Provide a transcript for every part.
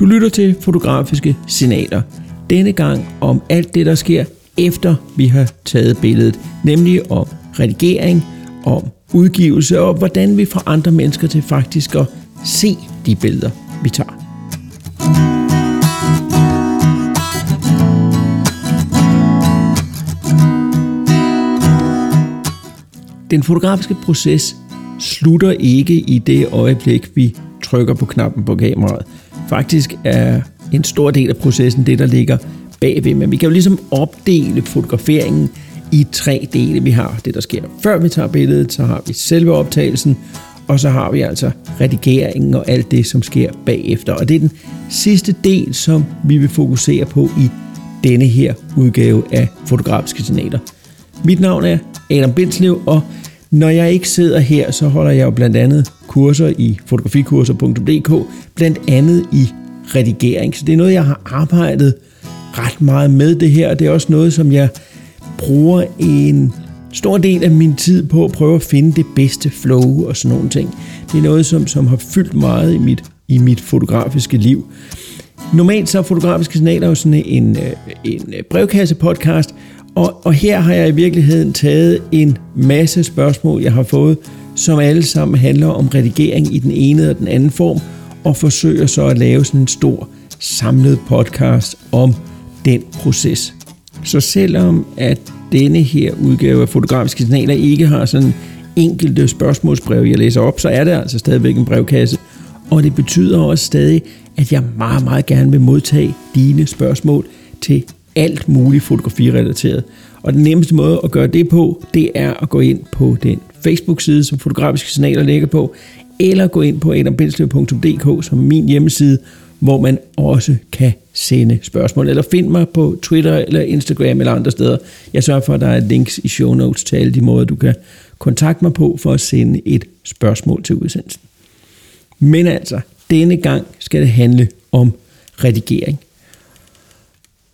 Du lytter til fotografiske signaler. Denne gang om alt det, der sker efter vi har taget billedet. Nemlig om redigering, om udgivelse og hvordan vi får andre mennesker til faktisk at se de billeder, vi tager. Den fotografiske proces slutter ikke i det øjeblik, vi trykker på knappen på kameraet. Faktisk er en stor del af processen det, der ligger bagved, men vi kan jo ligesom opdele fotograferingen i tre dele. Vi har det, der sker før vi tager billedet, så har vi selve optagelsen, og så har vi altså redigeringen og alt det, som sker bagefter. Og det er den sidste del, som vi vil fokusere på i denne her udgave af Fotografiske Signaler. Mit navn er Adam Bindslev, og når jeg ikke sidder her, så holder jeg jo blandt andet kurser i fotografikurser.dk, blandt andet i redigering. Så det er noget, jeg har arbejdet ret meget med det her, og det er også noget, som jeg bruger en stor del af min tid på at prøve at finde det bedste flow og sådan nogle ting. Det er noget, som, som har fyldt meget i mit, i mit fotografiske liv. Normalt så er fotografiske signaler jo sådan en, øh, en øh, brevkasse-podcast, og, og her har jeg i virkeligheden taget en masse spørgsmål, jeg har fået, som alle sammen handler om redigering i den ene og den anden form, og forsøger så at lave sådan en stor samlet podcast om den proces. Så selvom at denne her udgave af Fotografiske Signaler ikke har sådan enkelte spørgsmålsbrev, jeg læser op, så er det altså stadigvæk en brevkasse. Og det betyder også stadig, at jeg meget, meget gerne vil modtage dine spørgsmål til alt muligt fotografirelateret. Og den nemmeste måde at gøre det på, det er at gå ind på den Facebook-side, som Fotografiske Signaler ligger på, eller gå ind på adambindslev.dk, som er min hjemmeside, hvor man også kan sende spørgsmål. Eller find mig på Twitter eller Instagram eller andre steder. Jeg sørger for, at der er links i show notes til alle de måder, du kan kontakte mig på for at sende et spørgsmål til udsendelsen. Men altså, denne gang skal det handle om redigering.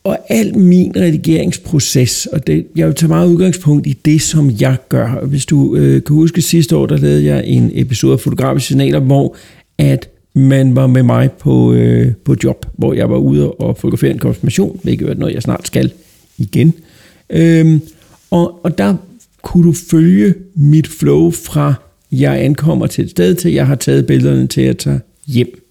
Og al min redigeringsproces, og det, jeg vil tage meget udgangspunkt i det, som jeg gør. Hvis du øh, kan huske sidste år, der lavede jeg en episode af Fotografiske Signaler, hvor at man var med mig på, øh, på job, hvor jeg var ude og fotografere en konfirmation, hvilket er noget, jeg snart skal igen. Øhm, og, og der kunne du følge mit flow fra jeg ankommer til et sted, til jeg har taget billederne til at tage hjem.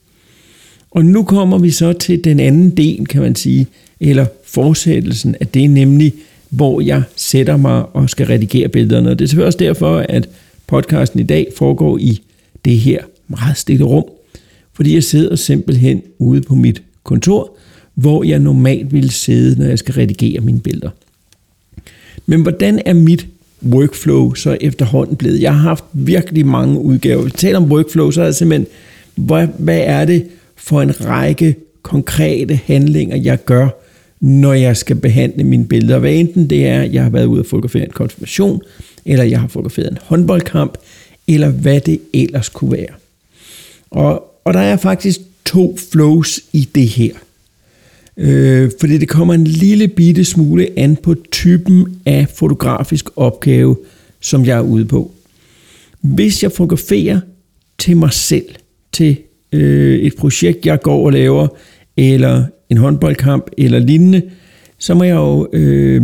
Og nu kommer vi så til den anden del, kan man sige, eller fortsættelsen af det, nemlig hvor jeg sætter mig og skal redigere billederne. Og det er selvfølgelig også derfor, at podcasten i dag foregår i det her meget stille rum, fordi jeg sidder simpelthen ude på mit kontor, hvor jeg normalt ville sidde, når jeg skal redigere mine billeder. Men hvordan er mit workflow så efterhånden blevet? Jeg har haft virkelig mange udgaver. Hvis vi taler om workflow, så er det simpelthen, hvad, hvad er det for en række konkrete handlinger, jeg gør, når jeg skal behandle mine billeder. Hvad enten det er, at jeg har været ude og fotografere en konfirmation, eller jeg har fotograferet en håndboldkamp, eller hvad det ellers kunne være. Og, og der er faktisk to flows i det her. Øh, fordi det kommer en lille bitte smule an på typen af fotografisk opgave, som jeg er ude på. Hvis jeg fotograferer til mig selv, til øh, et projekt, jeg går og laver, eller en håndboldkamp eller lignende, så må jeg jo øh,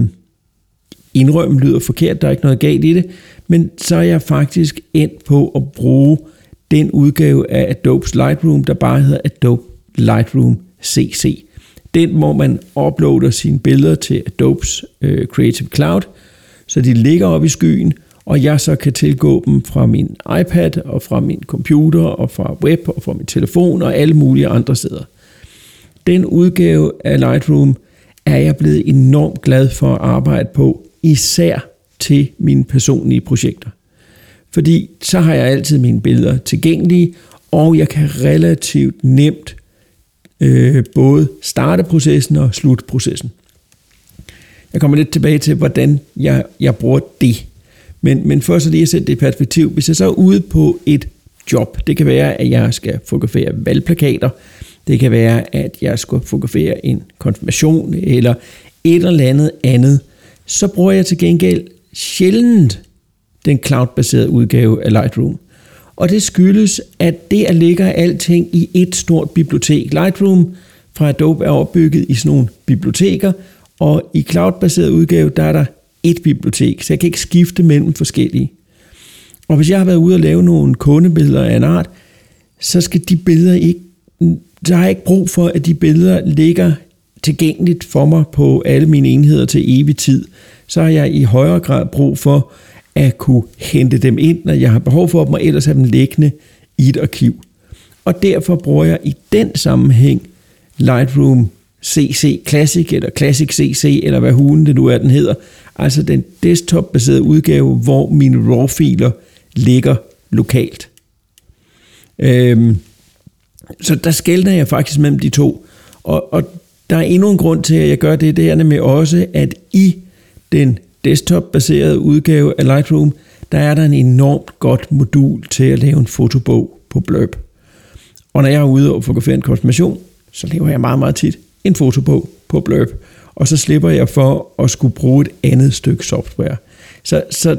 indrømme, lyder forkert, der er ikke noget galt i det, men så er jeg faktisk endt på at bruge den udgave af Adobe's Lightroom, der bare hedder Adobe Lightroom CC. Den, hvor man uploader sine billeder til Adobe's øh, Creative Cloud, så de ligger oppe i skyen, og jeg så kan tilgå dem fra min iPad og fra min computer og fra web og fra min telefon og alle mulige andre steder. Den udgave af Lightroom er jeg blevet enormt glad for at arbejde på, især til mine personlige projekter. Fordi så har jeg altid mine billeder tilgængelige, og jeg kan relativt nemt øh, både starte processen og slutte processen. Jeg kommer lidt tilbage til, hvordan jeg, jeg bruger det. Men, men først lige at sætte det i perspektiv. Hvis jeg så er ude på et job, det kan være, at jeg skal fotografere valgplakater, det kan være, at jeg skal fotografere en konfirmation eller et eller andet andet, så bruger jeg til gengæld sjældent den cloud-baserede udgave af Lightroom. Og det skyldes, at det at ligger alting i et stort bibliotek. Lightroom fra Adobe er opbygget i sådan nogle biblioteker, og i cloud-baseret udgave, der er der et bibliotek, så jeg kan ikke skifte mellem forskellige. Og hvis jeg har været ude og lave nogle kundebilleder af en art, så skal de billeder ikke, så har jeg ikke brug for, at de billeder ligger tilgængeligt for mig på alle mine enheder til evig tid. Så har jeg i højere grad brug for at kunne hente dem ind, når jeg har behov for dem, og ellers have dem liggende i et arkiv. Og derfor bruger jeg i den sammenhæng Lightroom CC Classic, eller Classic CC, eller hvad hulen det nu er, den hedder. Altså den desktop-baserede udgave, hvor mine RAW-filer ligger lokalt. Øhm, så der skældner jeg faktisk mellem de to. Og, og der er endnu en grund til, at jeg gør det, det er nemlig også, at i den desktop-baserede udgave af Lightroom, der er der en enormt godt modul til at lave en fotobog på Blurb. Og når jeg er ude og fotografere en konfirmation, så laver jeg meget, meget tit en fotobog på Blurb. Og så slipper jeg for at skulle bruge et andet stykke software. Så, så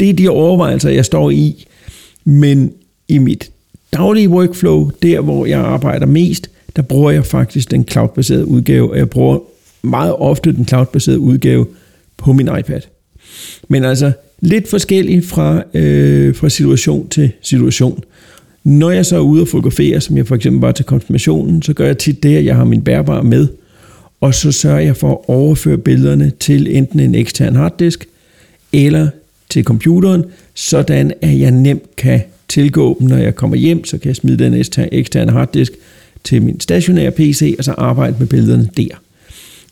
det er de overvejelser, jeg står i. Men i mit daglige workflow, der hvor jeg arbejder mest, der bruger jeg faktisk den cloud-baserede udgave, og jeg bruger meget ofte den cloud-baserede udgave på min iPad. Men altså lidt forskelligt fra, øh, fra situation til situation. Når jeg så er ude og fotografere, som jeg for eksempel var til konfirmationen, så gør jeg tit det, at jeg har min bærbare med, og så sørger jeg for at overføre billederne til enten en ekstern harddisk, eller til computeren, sådan at jeg nemt kan tilgå dem, når jeg kommer hjem, så kan jeg smide den eksterne harddisk til min stationære PC, og så arbejde med billederne der.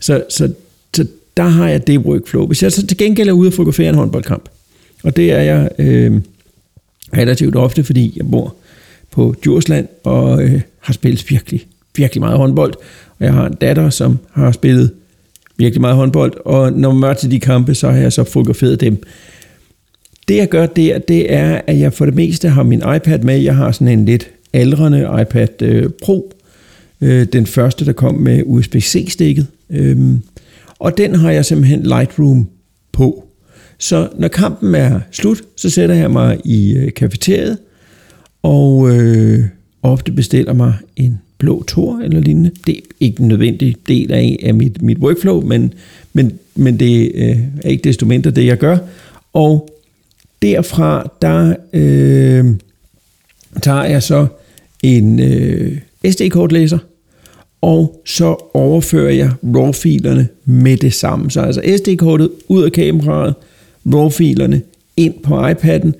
Så, så, så der har jeg det workflow. Hvis jeg så til gengæld er ude og fotografere en håndboldkamp, og det er jeg øh, relativt ofte, fordi jeg bor på Djursland og øh, har spillet virkelig, virkelig meget håndbold. Og jeg har en datter, som har spillet virkelig meget håndbold, og når man møder til de kampe, så har jeg så fotograferet dem. Det jeg gør der, det er, at jeg for det meste har min iPad med. Jeg har sådan en lidt aldrende iPad øh, Pro. Øh, den første, der kom med USB-C-stikket. Øh, og den har jeg simpelthen Lightroom på. Så når kampen er slut, så sætter jeg mig i øh, kafeteriet, og øh, ofte bestiller mig en blå tor eller lignende. Det er ikke en nødvendig del af, af mit, mit workflow, men, men, men det øh, er ikke desto mindre det, jeg gør. Og derfra, der øh, tager jeg så en øh, SD-kortlæser, og så overfører jeg RAW-filerne med det samme. Så altså SD-kortet ud af kameraet, RAW-filerne ind på iPad'en,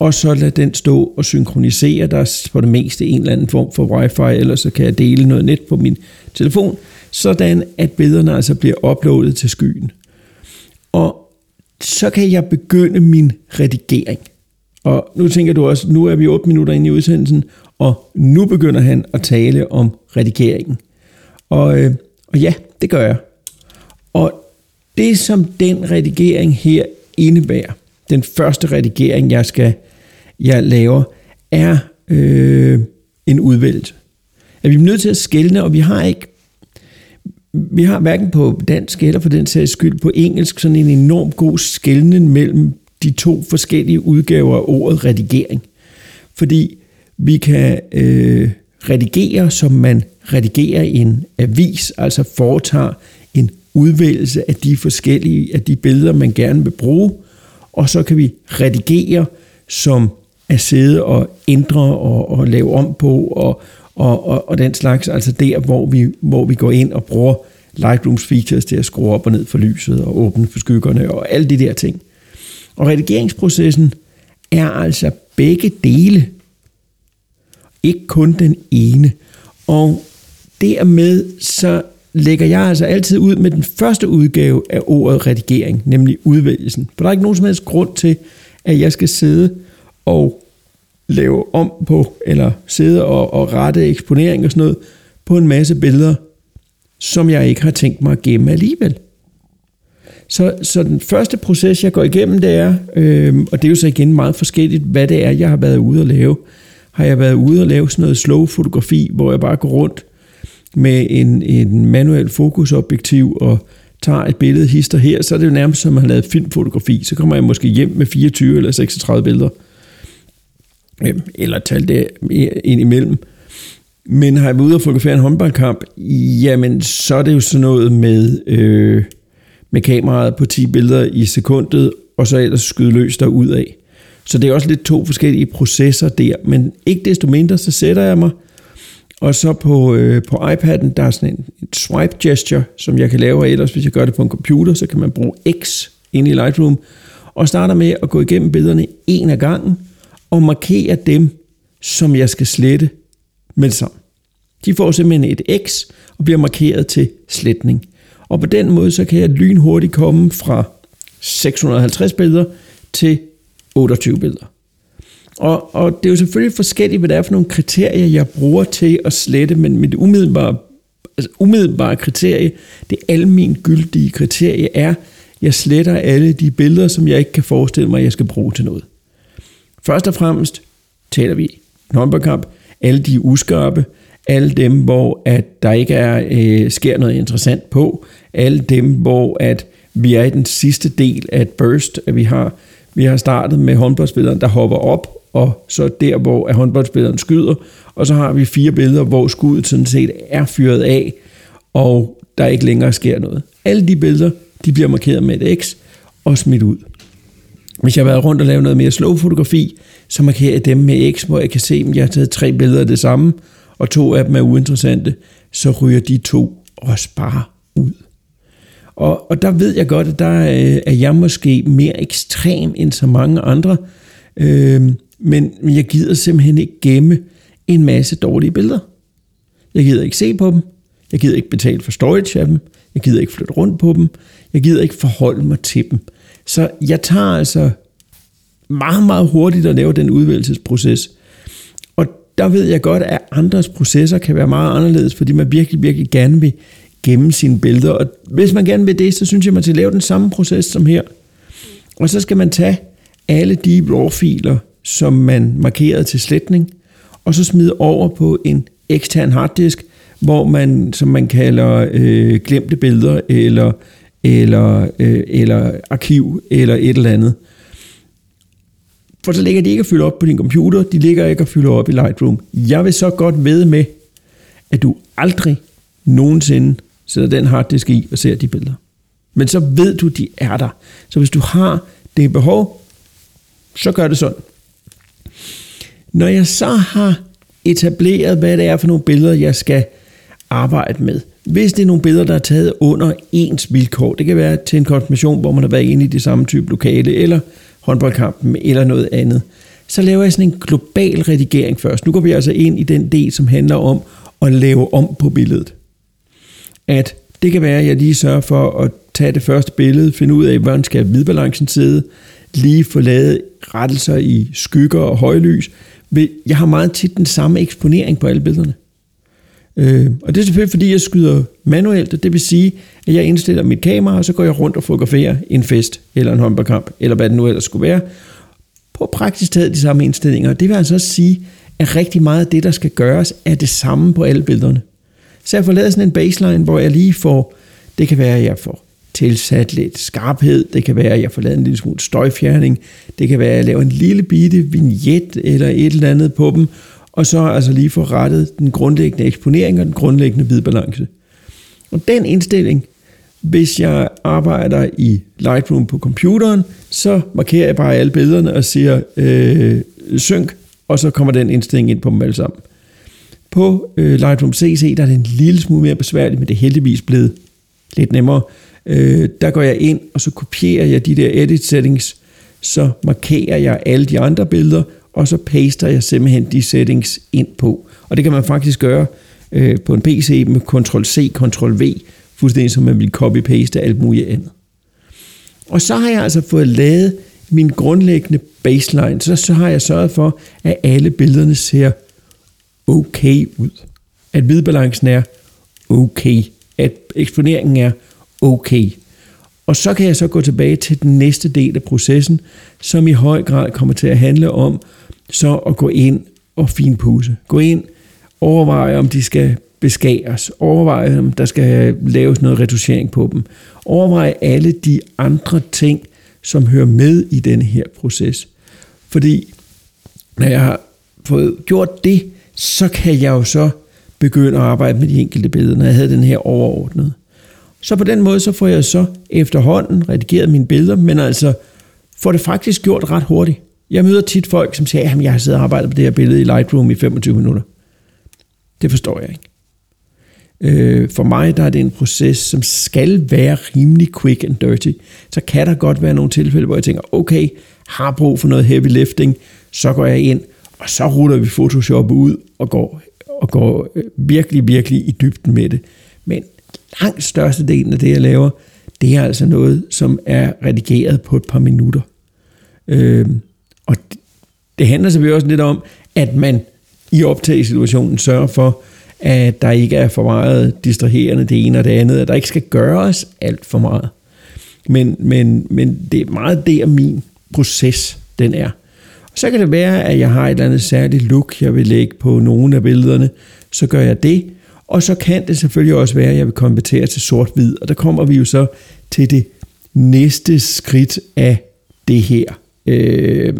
og så lad den stå og synkronisere. Der er det meste en eller anden form for wifi, eller så kan jeg dele noget net på min telefon, sådan at billederne altså bliver uploadet til skyen. Og så kan jeg begynde min redigering. Og nu tænker du også, nu er vi 8 minutter inde i udsendelsen, og nu begynder han at tale om redigeringen. Og, øh, og ja, det gør jeg. Og det som den redigering her indebærer, den første redigering, jeg skal jeg laver, er øh, en udvælgelse. At vi er nødt til at skælne, og vi har ikke vi har hverken på dansk eller for den sags skyld på engelsk sådan en enorm god skældning mellem de to forskellige udgaver af ordet redigering. Fordi vi kan øh, redigere, som man redigerer en avis, altså foretager en udvælgelse af de forskellige af de billeder, man gerne vil bruge, og så kan vi redigere, som at sidde og ændre og, og lave om på og, og, og, og den slags, altså der, hvor vi, hvor vi går ind og bruger Lightrooms features til at skrue op og ned for lyset og åbne for skyggerne og alle de der ting. Og redigeringsprocessen er altså begge dele, ikke kun den ene. Og dermed så lægger jeg altså altid ud med den første udgave af ordet redigering, nemlig udvælgelsen. For der er ikke nogen som helst grund til, at jeg skal sidde og lave om på, eller sidde og, og rette eksponering og sådan noget, på en masse billeder, som jeg ikke har tænkt mig at gemme alligevel. Så, så den første proces, jeg går igennem, det er, øh, og det er jo så igen meget forskelligt, hvad det er, jeg har været ude at lave. Har jeg været ude at lave sådan noget slow fotografi, hvor jeg bare går rundt med en, en manuel fokusobjektiv og tager et billede hister her, så er det jo nærmest som at have lavet filmfotografi. Så kommer jeg måske hjem med 24 eller 36 billeder. øh, Øh, eller tal det ind imellem. Men har jeg været ude og fotografere en håndboldkamp, jamen så er det jo sådan noget med, øh, med kameraet på 10 billeder i sekundet, og så ellers skyde løs derud af. Så det er også lidt to forskellige processer der, men ikke desto mindre, så sætter jeg mig, og så på, øh, på iPad'en, der er sådan en, en swipe gesture, som jeg kan lave, og ellers hvis jeg gør det på en computer, så kan man bruge X ind i Lightroom, og starter med at gå igennem billederne en af gangen, og markere dem, som jeg skal slette med sammen. De får simpelthen et X og bliver markeret til sletning. Og på den måde, så kan jeg lynhurtigt komme fra 650 billeder til 28 billeder. Og, og det er jo selvfølgelig forskelligt, hvad det er for nogle kriterier, jeg bruger til at slette, men mit umiddelbare, altså umiddelbare kriterie, det almen gyldige kriterie er, jeg sletter alle de billeder, som jeg ikke kan forestille mig, jeg skal bruge til noget. Først og fremmest taler vi en håndboldkamp, alle de uskarpe, alle dem, hvor at der ikke er øh, sker noget interessant på, alle dem, hvor at vi er i den sidste del af et burst, at vi har, vi har startet med håndboldspilleren, der hopper op, og så der, hvor håndboldspilleren skyder, og så har vi fire billeder, hvor skuddet sådan set er fyret af, og der ikke længere sker noget. Alle de billeder, de bliver markeret med et X og smidt ud. Hvis jeg har været rundt og lavet noget mere slow fotografi, så markerer jeg dem med X, hvor jeg kan se, at jeg har taget tre billeder af det samme, og to af dem er uinteressante, så ryger de to også bare ud. Og, og der ved jeg godt, at der øh, er jeg måske mere ekstrem end så mange andre, øh, men jeg gider simpelthen ikke gemme en masse dårlige billeder. Jeg gider ikke se på dem. Jeg gider ikke betale for storage af dem. Jeg gider ikke flytte rundt på dem. Jeg gider ikke forholde mig til dem. Så jeg tager altså meget, meget hurtigt at lave den udvælgelsesproces. Og der ved jeg godt, at andres processer kan være meget anderledes, fordi man virkelig, virkelig gerne vil gemme sine billeder. Og hvis man gerne vil det, så synes jeg, man skal lave den samme proces som her. Og så skal man tage alle de RAW-filer, som man markerede til sletning, og så smide over på en ekstern harddisk, hvor man, som man kalder øh, glemte billeder, eller, eller, øh, eller arkiv, eller et eller andet. For så ligger de ikke at fylde op på din computer, de ligger ikke at fylde op i Lightroom. Jeg vil så godt ved med, at du aldrig nogensinde sætter den harddisk i og ser de billeder. Men så ved du, de er der. Så hvis du har det behov, så gør det sådan. Når jeg så har etableret, hvad det er for nogle billeder, jeg skal arbejde med. Hvis det er nogle billeder, der er taget under ens vilkår, det kan være til en konfirmation, hvor man har været inde i det samme type lokale, eller håndboldkampen, eller noget andet, så laver jeg sådan en global redigering først. Nu går vi altså ind i den del, som handler om at lave om på billedet. At det kan være, at jeg lige sørger for at tage det første billede, finde ud af, hvordan skal hvidbalancen sidde, lige få lavet rettelser i skygger og højlys. Jeg har meget tit den samme eksponering på alle billederne. Øh, og det er selvfølgelig, fordi jeg skyder manuelt, og det vil sige, at jeg indstiller mit kamera, og så går jeg rundt og fotograferer en fest, eller en håndboldkamp, eller hvad det nu ellers skulle være, på praktisk taget de samme indstillinger. Det vil altså også sige, at rigtig meget af det, der skal gøres, er det samme på alle billederne. Så jeg får lavet sådan en baseline, hvor jeg lige får, det kan være, at jeg får tilsat lidt skarphed, det kan være, at jeg får lavet en lille smule støjfjerning, det kan være, at jeg laver en lille bitte vignet eller et eller andet på dem, og så altså lige få rettet den grundlæggende eksponering og den grundlæggende hvidbalance. Og den indstilling, hvis jeg arbejder i Lightroom på computeren, så markerer jeg bare alle billederne og siger øh, synk, og så kommer den indstilling ind på dem alle sammen. På øh, Lightroom CC, der er det en lille smule mere besværligt, men det er heldigvis blevet lidt nemmere. Øh, der går jeg ind, og så kopierer jeg de der edit settings, så markerer jeg alle de andre billeder, og så paster jeg simpelthen de settings ind på. Og det kan man faktisk gøre øh, på en PC med Ctrl-C, Ctrl-V, fuldstændig som man vil copy-paste alt muligt andet. Og så har jeg altså fået lavet min grundlæggende baseline, så, så har jeg sørget for, at alle billederne ser okay ud. At hvidbalancen er okay. At eksponeringen er okay. Og så kan jeg så gå tilbage til den næste del af processen, som i høj grad kommer til at handle om så at gå ind og finpudse. Gå ind, overveje om de skal beskæres, overveje om der skal laves noget reducering på dem, overveje alle de andre ting, som hører med i denne her proces. Fordi når jeg har fået gjort det, så kan jeg jo så begynde at arbejde med de enkelte billeder, når jeg havde den her overordnede. Så på den måde, så får jeg så efterhånden redigeret mine billeder, men altså får det faktisk gjort ret hurtigt. Jeg møder tit folk, som siger, at jeg har siddet og arbejdet på det her billede i Lightroom i 25 minutter. Det forstår jeg ikke. Øh, for mig der er det en proces, som skal være rimelig quick and dirty. Så kan der godt være nogle tilfælde, hvor jeg tænker, okay, har brug for noget heavy lifting, så går jeg ind, og så ruller vi Photoshop ud og går, og går øh, virkelig, virkelig i dybden med det. Men langt størstedelen af det, jeg laver, det er altså noget, som er redigeret på et par minutter. Øh, og det, det handler selvfølgelig også lidt om, at man i optagesituationen sørger for, at der ikke er for meget distraherende det ene og det andet, at der ikke skal gøres alt for meget. Men, men, men det er meget der min proces, den er. Og så kan det være, at jeg har et eller andet særligt look, jeg vil lægge på nogle af billederne, så gør jeg det. Og så kan det selvfølgelig også være, at jeg vil konvertere til sort-hvid, og der kommer vi jo så til det næste skridt af det her. Øh,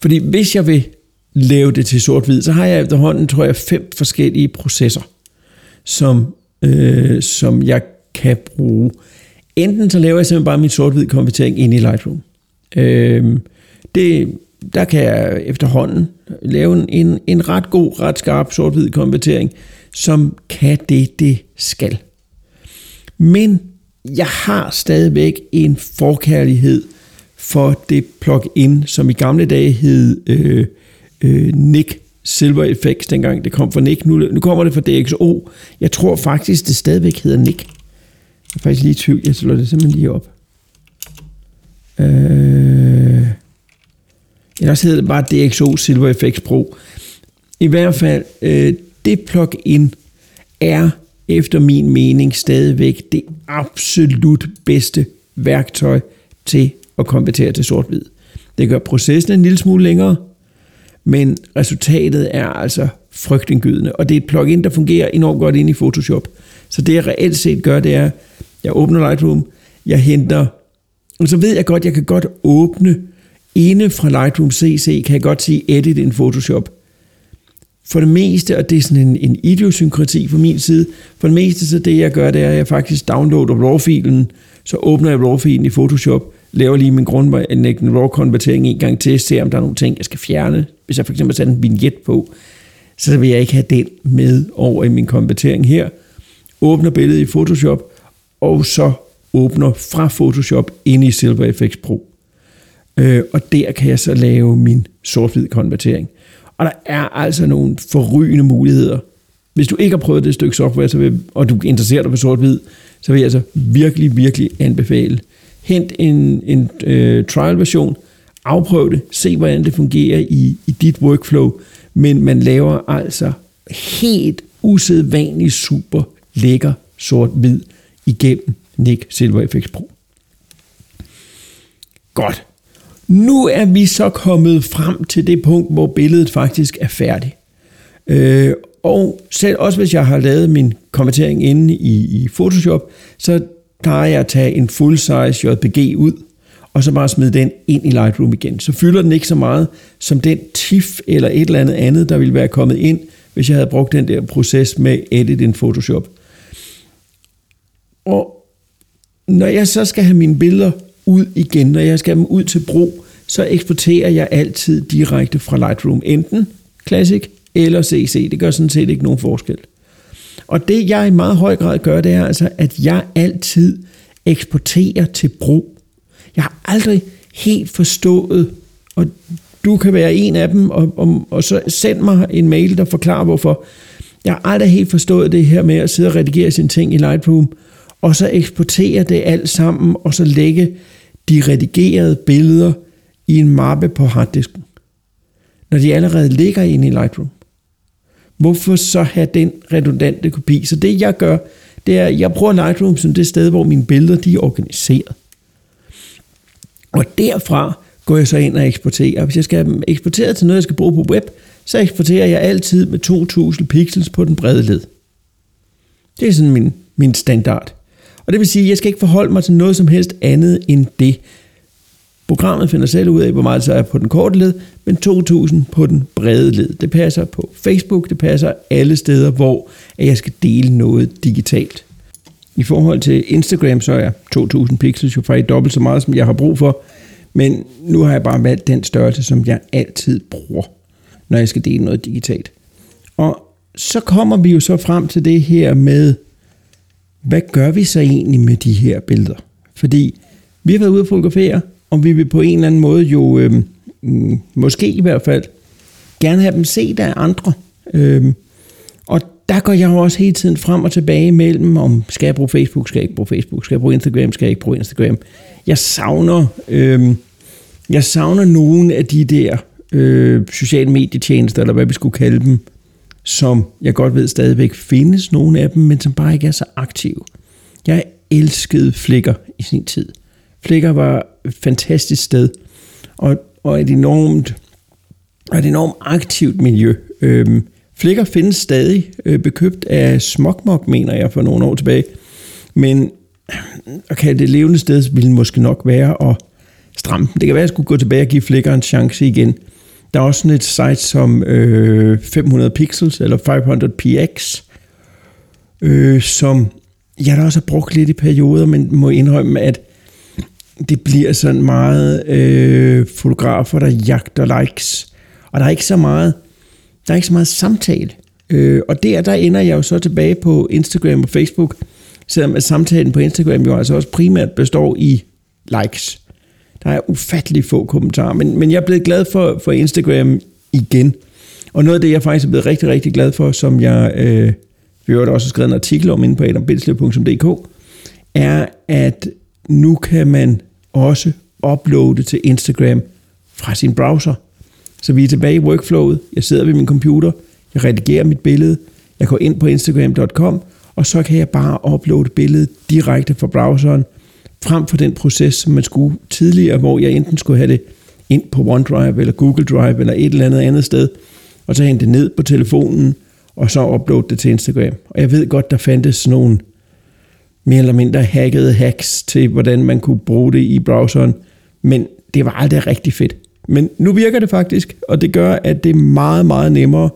fordi hvis jeg vil lave det til sort-hvid, så har jeg efterhånden, tror jeg, fem forskellige processer, som, øh, som jeg kan bruge. Enten så laver jeg simpelthen bare min sort-hvid konvertering ind i Lightroom. Øh, det, der kan jeg efterhånden lave en, en ret god, ret skarp sort-hvid konvertering, som kan det, det skal. Men jeg har stadigvæk en forkærlighed for det plug-in, som i gamle dage hed øh, øh, Nick Silver Effects, dengang det kom fra Nick. Nu, nu kommer det fra DxO. Jeg tror faktisk, det stadigvæk hedder Nick. Jeg er faktisk lige i tvivl. Jeg slår det simpelthen lige op. Øh, ellers hedder det bare DxO Silver FX Pro. I hvert fald, øh, det plugin er efter min mening stadigvæk det absolut bedste værktøj til at konvertere til sort-hvid. Det gør processen en lille smule længere, men resultatet er altså frygtindgydende, og det er et plugin, der fungerer enormt godt ind i Photoshop. Så det jeg reelt set gør, det er, jeg åbner Lightroom, jeg henter, og så ved jeg godt, jeg kan godt åbne inde fra Lightroom CC, kan jeg godt sige edit in Photoshop. For det meste, og det er sådan en, en idiosynkrati fra min side, for det meste så det jeg gør, det er, at jeg faktisk downloader RAW-filen, så åbner jeg RAW-filen i Photoshop, laver lige min grundlæggende RAW-konvertering en gang til, ser om der er nogle ting, jeg skal fjerne. Hvis jeg for eksempel sætter en vignet på, så vil jeg ikke have den med over i min konvertering her. Åbner billedet i Photoshop, og så åbner fra Photoshop ind i Silver FX Pro. Øh, og der kan jeg så lave min sort-hvid konvertering. Og der er altså nogle forrygende muligheder. Hvis du ikke har prøvet det stykke software, så vil, og du interesserer dig for sort-hvid, så vil jeg altså virkelig, virkelig anbefale hent en, en øh, trial-version, afprøv det, se hvordan det fungerer i, i dit workflow, men man laver altså helt usædvanligt super lækker sort-hvid igennem Nick Silver FX Pro. Godt. Nu er vi så kommet frem til det punkt, hvor billedet faktisk er færdigt. Øh, og selv også hvis jeg har lavet min konvertering inde i, i Photoshop, så plejer jeg at tage en full size JPG ud, og så bare smide den ind i Lightroom igen. Så fylder den ikke så meget som den TIFF eller et eller andet andet, der ville være kommet ind, hvis jeg havde brugt den der proces med edit in Photoshop. Og når jeg så skal have mine billeder ud igen, når jeg skal have dem ud til brug, så eksporterer jeg altid direkte fra Lightroom. Enten Classic eller CC. Det gør sådan set ikke nogen forskel. Og det jeg i meget høj grad gør, det er altså, at jeg altid eksporterer til brug. Jeg har aldrig helt forstået, og du kan være en af dem, og, og, og så send mig en mail, der forklarer hvorfor. Jeg har aldrig helt forstået det her med at sidde og redigere sine ting i Lightroom, og så eksportere det alt sammen, og så lægge de redigerede billeder i en mappe på harddisken, når de allerede ligger inde i Lightroom. Hvorfor så have den redundante kopi? Så det jeg gør, det er, at jeg bruger Lightroom som det sted, hvor mine billeder de er organiseret. Og derfra går jeg så ind og eksporterer. Hvis jeg skal have dem eksporteret til noget, jeg skal bruge på web, så eksporterer jeg altid med 2000 pixels på den brede led. Det er sådan min, min standard. Og det vil sige, at jeg skal ikke forholde mig til noget som helst andet end det. Programmet finder selv ud af, hvor meget så er på den korte led, men 2.000 på den brede led. Det passer på Facebook, det passer alle steder, hvor jeg skal dele noget digitalt. I forhold til Instagram, så er 2.000 pixels jo faktisk dobbelt så meget, som jeg har brug for. Men nu har jeg bare valgt den størrelse, som jeg altid bruger, når jeg skal dele noget digitalt. Og så kommer vi jo så frem til det her med, hvad gør vi så egentlig med de her billeder? Fordi vi har været ude og fotografere, og vi vil på en eller anden måde jo, øh, måske i hvert fald, gerne have dem set af andre. Øh, og der går jeg jo også hele tiden frem og tilbage mellem, om skal jeg bruge Facebook, skal jeg ikke bruge Facebook, skal jeg bruge Instagram, skal jeg ikke bruge Instagram. Jeg savner, øh, jeg savner nogle af de der øh, sociale medietjenester, eller hvad vi skulle kalde dem, som jeg godt ved stadigvæk findes nogle af dem, men som bare ikke er så aktive. Jeg elskede Flickr i sin tid. Flickr var et fantastisk sted, og, og et enormt, og et enormt aktivt miljø. Øhm, Flickr findes stadig, øh, bekøbt af Smokmok, mener jeg, for nogle år tilbage. Men at kalde det levende sted, ville måske nok være at stramme Det kan være, at jeg skulle gå tilbage og give Flickr en chance igen. Der er også sådan et site som øh, 500 pixels, eller 500 px, øh, som jeg da også har brugt lidt i perioder, men må indrømme, at det bliver sådan meget øh, fotografer, der jagter likes. Og der er ikke så meget, der er ikke så meget samtale. Øh, og der, der ender jeg jo så tilbage på Instagram og Facebook, selvom at samtalen på Instagram jo altså også primært består i likes. Der er ufattelig få kommentarer, men, men jeg er blevet glad for, for Instagram igen. Og noget af det, jeg faktisk er blevet rigtig, rigtig glad for, som jeg øh, vi har også skrevet en artikel om inde på adambindslev.dk, er, at nu kan man også uploade til Instagram fra sin browser. Så vi er tilbage i workflowet. Jeg sidder ved min computer, jeg redigerer mit billede, jeg går ind på instagram.com, og så kan jeg bare uploade billedet direkte fra browseren, frem for den proces, som man skulle tidligere, hvor jeg enten skulle have det ind på OneDrive, eller Google Drive, eller et eller andet andet sted, og så hente det ned på telefonen, og så uploade det til Instagram. Og jeg ved godt, der fandtes nogle mere eller mindre hackede hacks til, hvordan man kunne bruge det i browseren, men det var aldrig rigtig fedt. Men nu virker det faktisk, og det gør, at det er meget, meget nemmere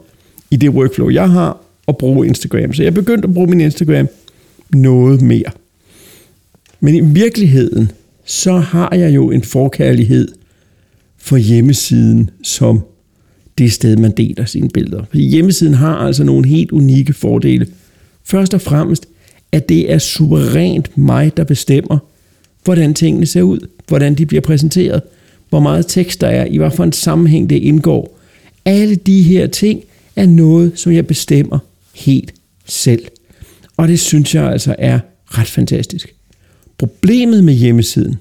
i det workflow, jeg har, at bruge Instagram. Så jeg begyndte at bruge min Instagram noget mere. Men i virkeligheden, så har jeg jo en forkærlighed for hjemmesiden som det sted, man deler sine billeder. Fordi hjemmesiden har altså nogle helt unikke fordele. Først og fremmest, at det er suverænt mig, der bestemmer, hvordan tingene ser ud, hvordan de bliver præsenteret, hvor meget tekst der er, i hvad for en sammenhæng det indgår. Alle de her ting er noget, som jeg bestemmer helt selv. Og det synes jeg altså er ret fantastisk. Problemet med hjemmesiden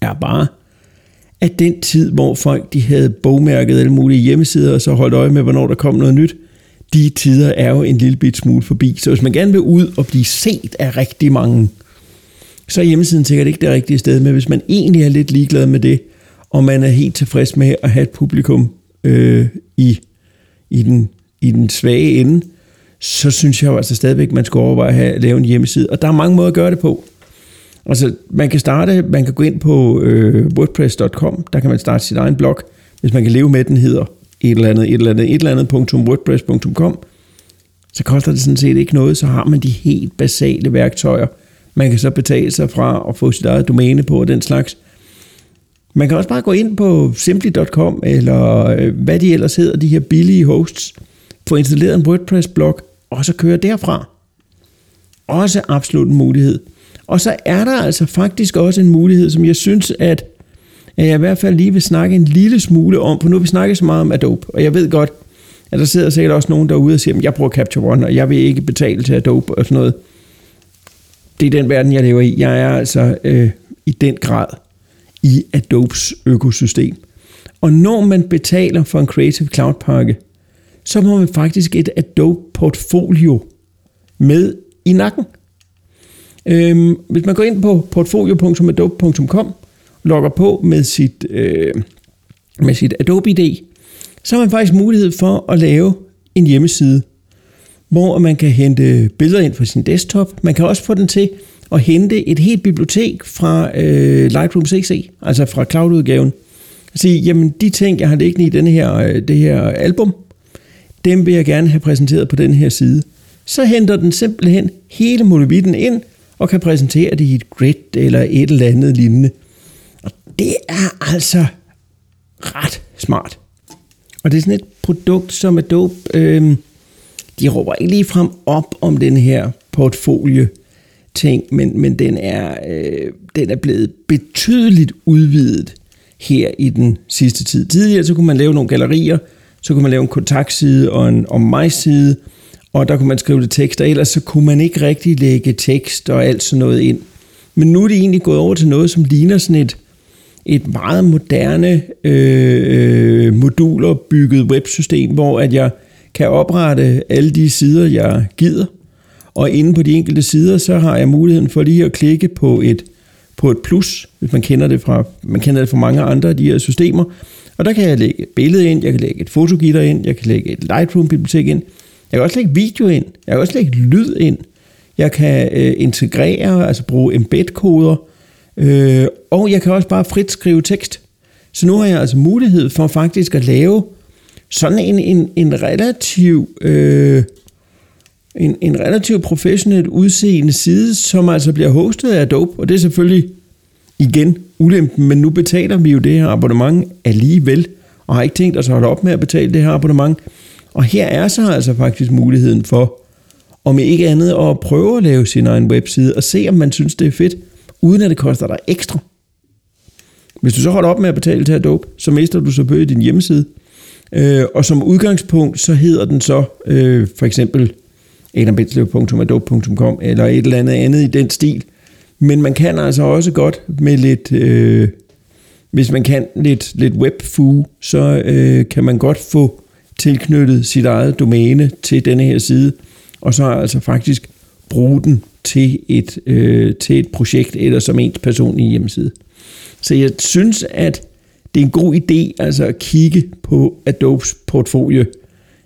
er bare, at den tid, hvor folk de havde bogmærket alle mulige hjemmesider, og så holdt øje med, hvornår der kom noget nyt, de tider er jo en lille bit smule forbi. Så hvis man gerne vil ud og blive set af rigtig mange, så er hjemmesiden sikkert ikke det rigtige sted. Men hvis man egentlig er lidt ligeglad med det, og man er helt tilfreds med at have et publikum øh, i, i, den, i den svage ende, så synes jeg jo altså stadigvæk, at man skal overveje at, have, at lave en hjemmeside. Og der er mange måder at gøre det på. Altså, man kan starte, man kan gå ind på øh, wordpress.com, der kan man starte sit egen blog, hvis man kan leve med, den hedder et eller andet, et eller andet, et eller andet, .wordpress.com, så koster det sådan set ikke noget, så har man de helt basale værktøjer. Man kan så betale sig fra at få sit eget domæne på og den slags. Man kan også bare gå ind på simply.com, eller øh, hvad de ellers hedder, de her billige hosts, få installeret en WordPress-blog, og så køre derfra. Også absolut en mulighed. Og så er der altså faktisk også en mulighed, som jeg synes, at jeg i hvert fald lige vil snakke en lille smule om, for nu har vi snakket så meget om Adobe, og jeg ved godt, at der sidder sikkert også nogen derude og siger, at jeg bruger Capture One, og jeg vil ikke betale til Adobe og sådan noget. Det er den verden, jeg lever i. Jeg er altså øh, i den grad i Adobes økosystem. Og når man betaler for en Creative Cloud pakke, så må man faktisk et Adobe portfolio med i nakken. Øhm, hvis man går ind på portfolio.adobe.com, logger på med sit, øh, med sit Adobe ID, så har man faktisk mulighed for at lave en hjemmeside, hvor man kan hente billeder ind fra sin desktop. Man kan også få den til at hente et helt bibliotek fra øh, Lightroom CC, altså fra cloud-udgaven. Sige, jamen de ting, jeg har liggende i denne her, øh, det her album, dem vil jeg gerne have præsenteret på den her side. Så henter den simpelthen hele molevitten ind, og kan præsentere det i et grid eller et eller andet lignende. Og det er altså ret smart. Og det er sådan et produkt, som Adobe, øh, de råber ikke lige frem op om den her portfolio ting, men, men den, er, øh, den er blevet betydeligt udvidet her i den sidste tid. Tidligere så kunne man lave nogle gallerier, så kunne man lave en kontaktside og en om mig side, og der kunne man skrive lidt tekst, og ellers så kunne man ikke rigtig lægge tekst og alt sådan noget ind. Men nu er det egentlig gået over til noget, som ligner sådan et, et meget moderne øh, øh modulopbygget websystem, hvor at jeg kan oprette alle de sider, jeg gider. Og inde på de enkelte sider, så har jeg muligheden for lige at klikke på et, på et plus, hvis man kender det fra, man kender det fra mange andre af de her systemer. Og der kan jeg lægge et billede ind, jeg kan lægge et fotogitter ind, jeg kan lægge et Lightroom-bibliotek ind, jeg kan også lægge video ind, jeg kan også lægge lyd ind, jeg kan øh, integrere, altså bruge embed-koder, øh, og jeg kan også bare frit skrive tekst. Så nu har jeg altså mulighed for faktisk at lave sådan en, en, en relativ øh, en, en relativt professionelt udseende side, som altså bliver hostet af Adobe, og det er selvfølgelig igen ulempen, men nu betaler vi jo det her abonnement alligevel, og har ikke tænkt os at holde op med at betale det her abonnement. Og her er så altså faktisk muligheden for, om ikke andet, at prøve at lave sin egen webside, og se om man synes det er fedt, uden at det koster dig ekstra. Hvis du så holder op med at betale til Adobe, så mister du så din hjemmeside. Øh, og som udgangspunkt, så hedder den så øh, for eksempel adambenslev.adobe.com eller et eller andet andet i den stil. Men man kan altså også godt med lidt, øh, hvis man kan lidt, lidt webfu, så øh, kan man godt få tilknyttet sit eget domæne til denne her side, og så altså faktisk bruge den til et, øh, til et projekt eller som ens personlige hjemmeside. Så jeg synes, at det er en god idé altså at kigge på Adobes portfolio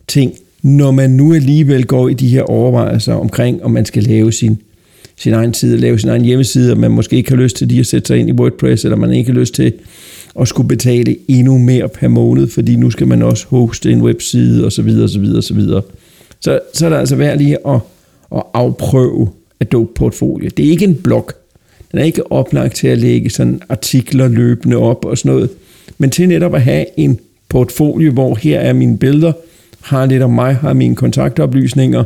ting, når man nu alligevel går i de her overvejelser omkring, om man skal lave sin, sin egen side, lave sin egen hjemmeside, og man måske ikke har lyst til lige at sætte sig ind i WordPress, eller man ikke har lyst til at skulle betale endnu mere per måned, fordi nu skal man også hoste en webside, osv. osv. osv. Så, så er der altså værd lige at, at afprøve Adobe Portfolio. Det er ikke en blog. Den er ikke oplagt til at lægge sådan artikler løbende op og sådan noget, men til netop at have en portfolio, hvor her er mine billeder, har lidt om mig, har mine kontaktoplysninger,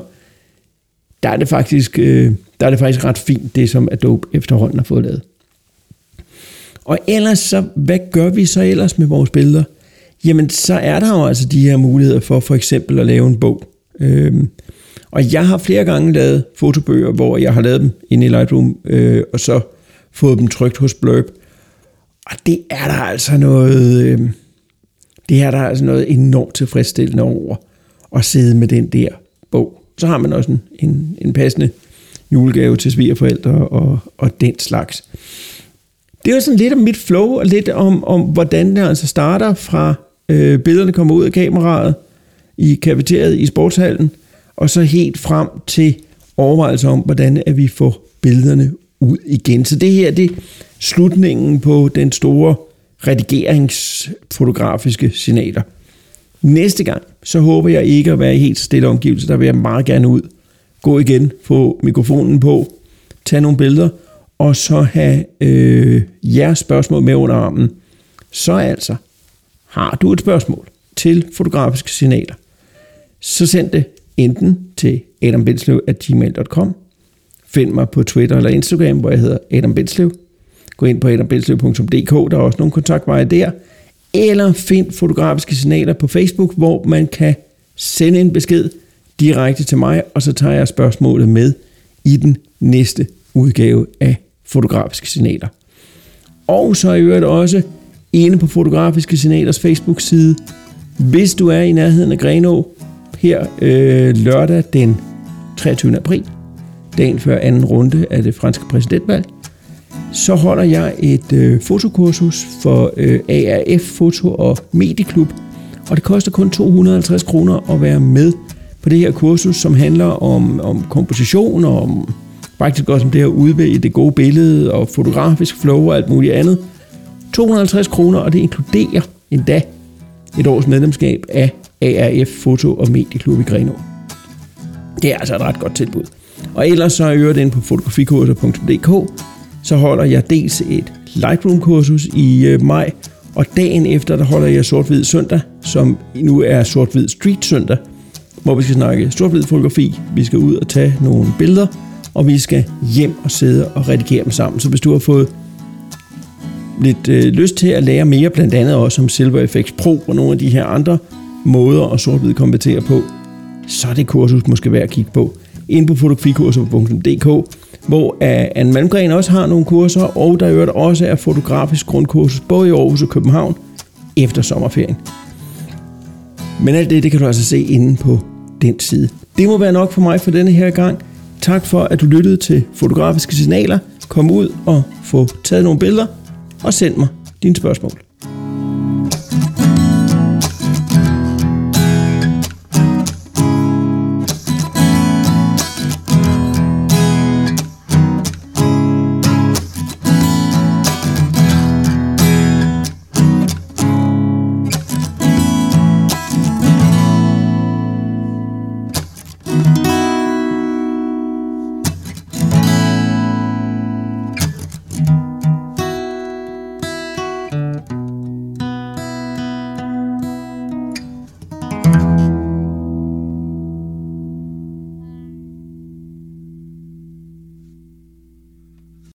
der er det faktisk, øh, der er det faktisk ret fint, det som Adobe efterhånden har fået lavet. Og ellers så, hvad gør vi så ellers med vores billeder? Jamen, så er der jo altså de her muligheder for for eksempel at lave en bog. Øhm, og jeg har flere gange lavet fotobøger, hvor jeg har lavet dem inde i Lightroom, øh, og så fået dem trygt hos Blurb. Og det er der altså noget, øh, det er der altså noget enormt tilfredsstillende over at sidde med den der bog. Så har man også en, en, en passende julegave til svigerforældre og, og den slags. Det er jo sådan lidt om mit flow, og lidt om, om hvordan det altså starter fra øh, billederne kommer ud af kameraet i kafeteriet i sportshallen, og så helt frem til overvejelser om, hvordan at vi får billederne ud igen. Så det her, det er slutningen på den store redigeringsfotografiske signaler. Næste gang, så håber jeg ikke at være i helt stille omgivelser. Der vil jeg meget gerne ud. Gå igen, få mikrofonen på, tage nogle billeder, og så have øh, jeres spørgsmål med under armen. Så altså, har du et spørgsmål til fotografiske signaler, så send det enten til adambindslev.gmail.com, find mig på Twitter eller Instagram, hvor jeg hedder Adam Bindslev. gå ind på adambindslev.dk, der er også nogle kontaktveje der, eller find fotografiske signaler på Facebook, hvor man kan sende en besked direkte til mig, og så tager jeg spørgsmålet med i den næste udgave af fotografiske signaler. Og så er i øvrigt også inde på Fotografiske Signalers Facebook-side. Hvis du er i nærheden af Grenå her øh, lørdag den 23. april, dagen før anden runde af det franske præsidentvalg, så holder jeg et øh, fotokursus for øh, ARF Foto og Medieklub, og det koster kun 250 kroner at være med på det her kursus, som handler om, om komposition og om Faktisk også som det her udvælge det gode billede og fotografisk flow og alt muligt andet. 250 kroner, og det inkluderer endda et års medlemskab af ARF Foto- og Medieklub i Grenå. Det er altså et ret godt tilbud. Og ellers så er jeg på fotografikurser.dk, så holder jeg dels et Lightroom-kursus i øh, maj, og dagen efter, der holder jeg sort-hvid søndag, som nu er sort-hvid street søndag, hvor vi skal snakke sort fotografi, vi skal ud og tage nogle billeder, og vi skal hjem og sidde og redigere dem sammen. Så hvis du har fået lidt øh, lyst til at lære mere, blandt andet også om Silver FX Pro og nogle af de her andre måder at sort-hvid konvertere på, så er det kursus måske værd at kigge på. Ind på fotografikurser.dk, hvor øh, Anne Malmgren også har nogle kurser, og der øvrigt også er fotografisk grundkursus, både i Aarhus og København, efter sommerferien. Men alt det, det kan du altså se inde på den side. Det må være nok for mig for denne her gang. Tak for, at du lyttede til Fotografiske Signaler. Kom ud og få taget nogle billeder, og send mig dine spørgsmål.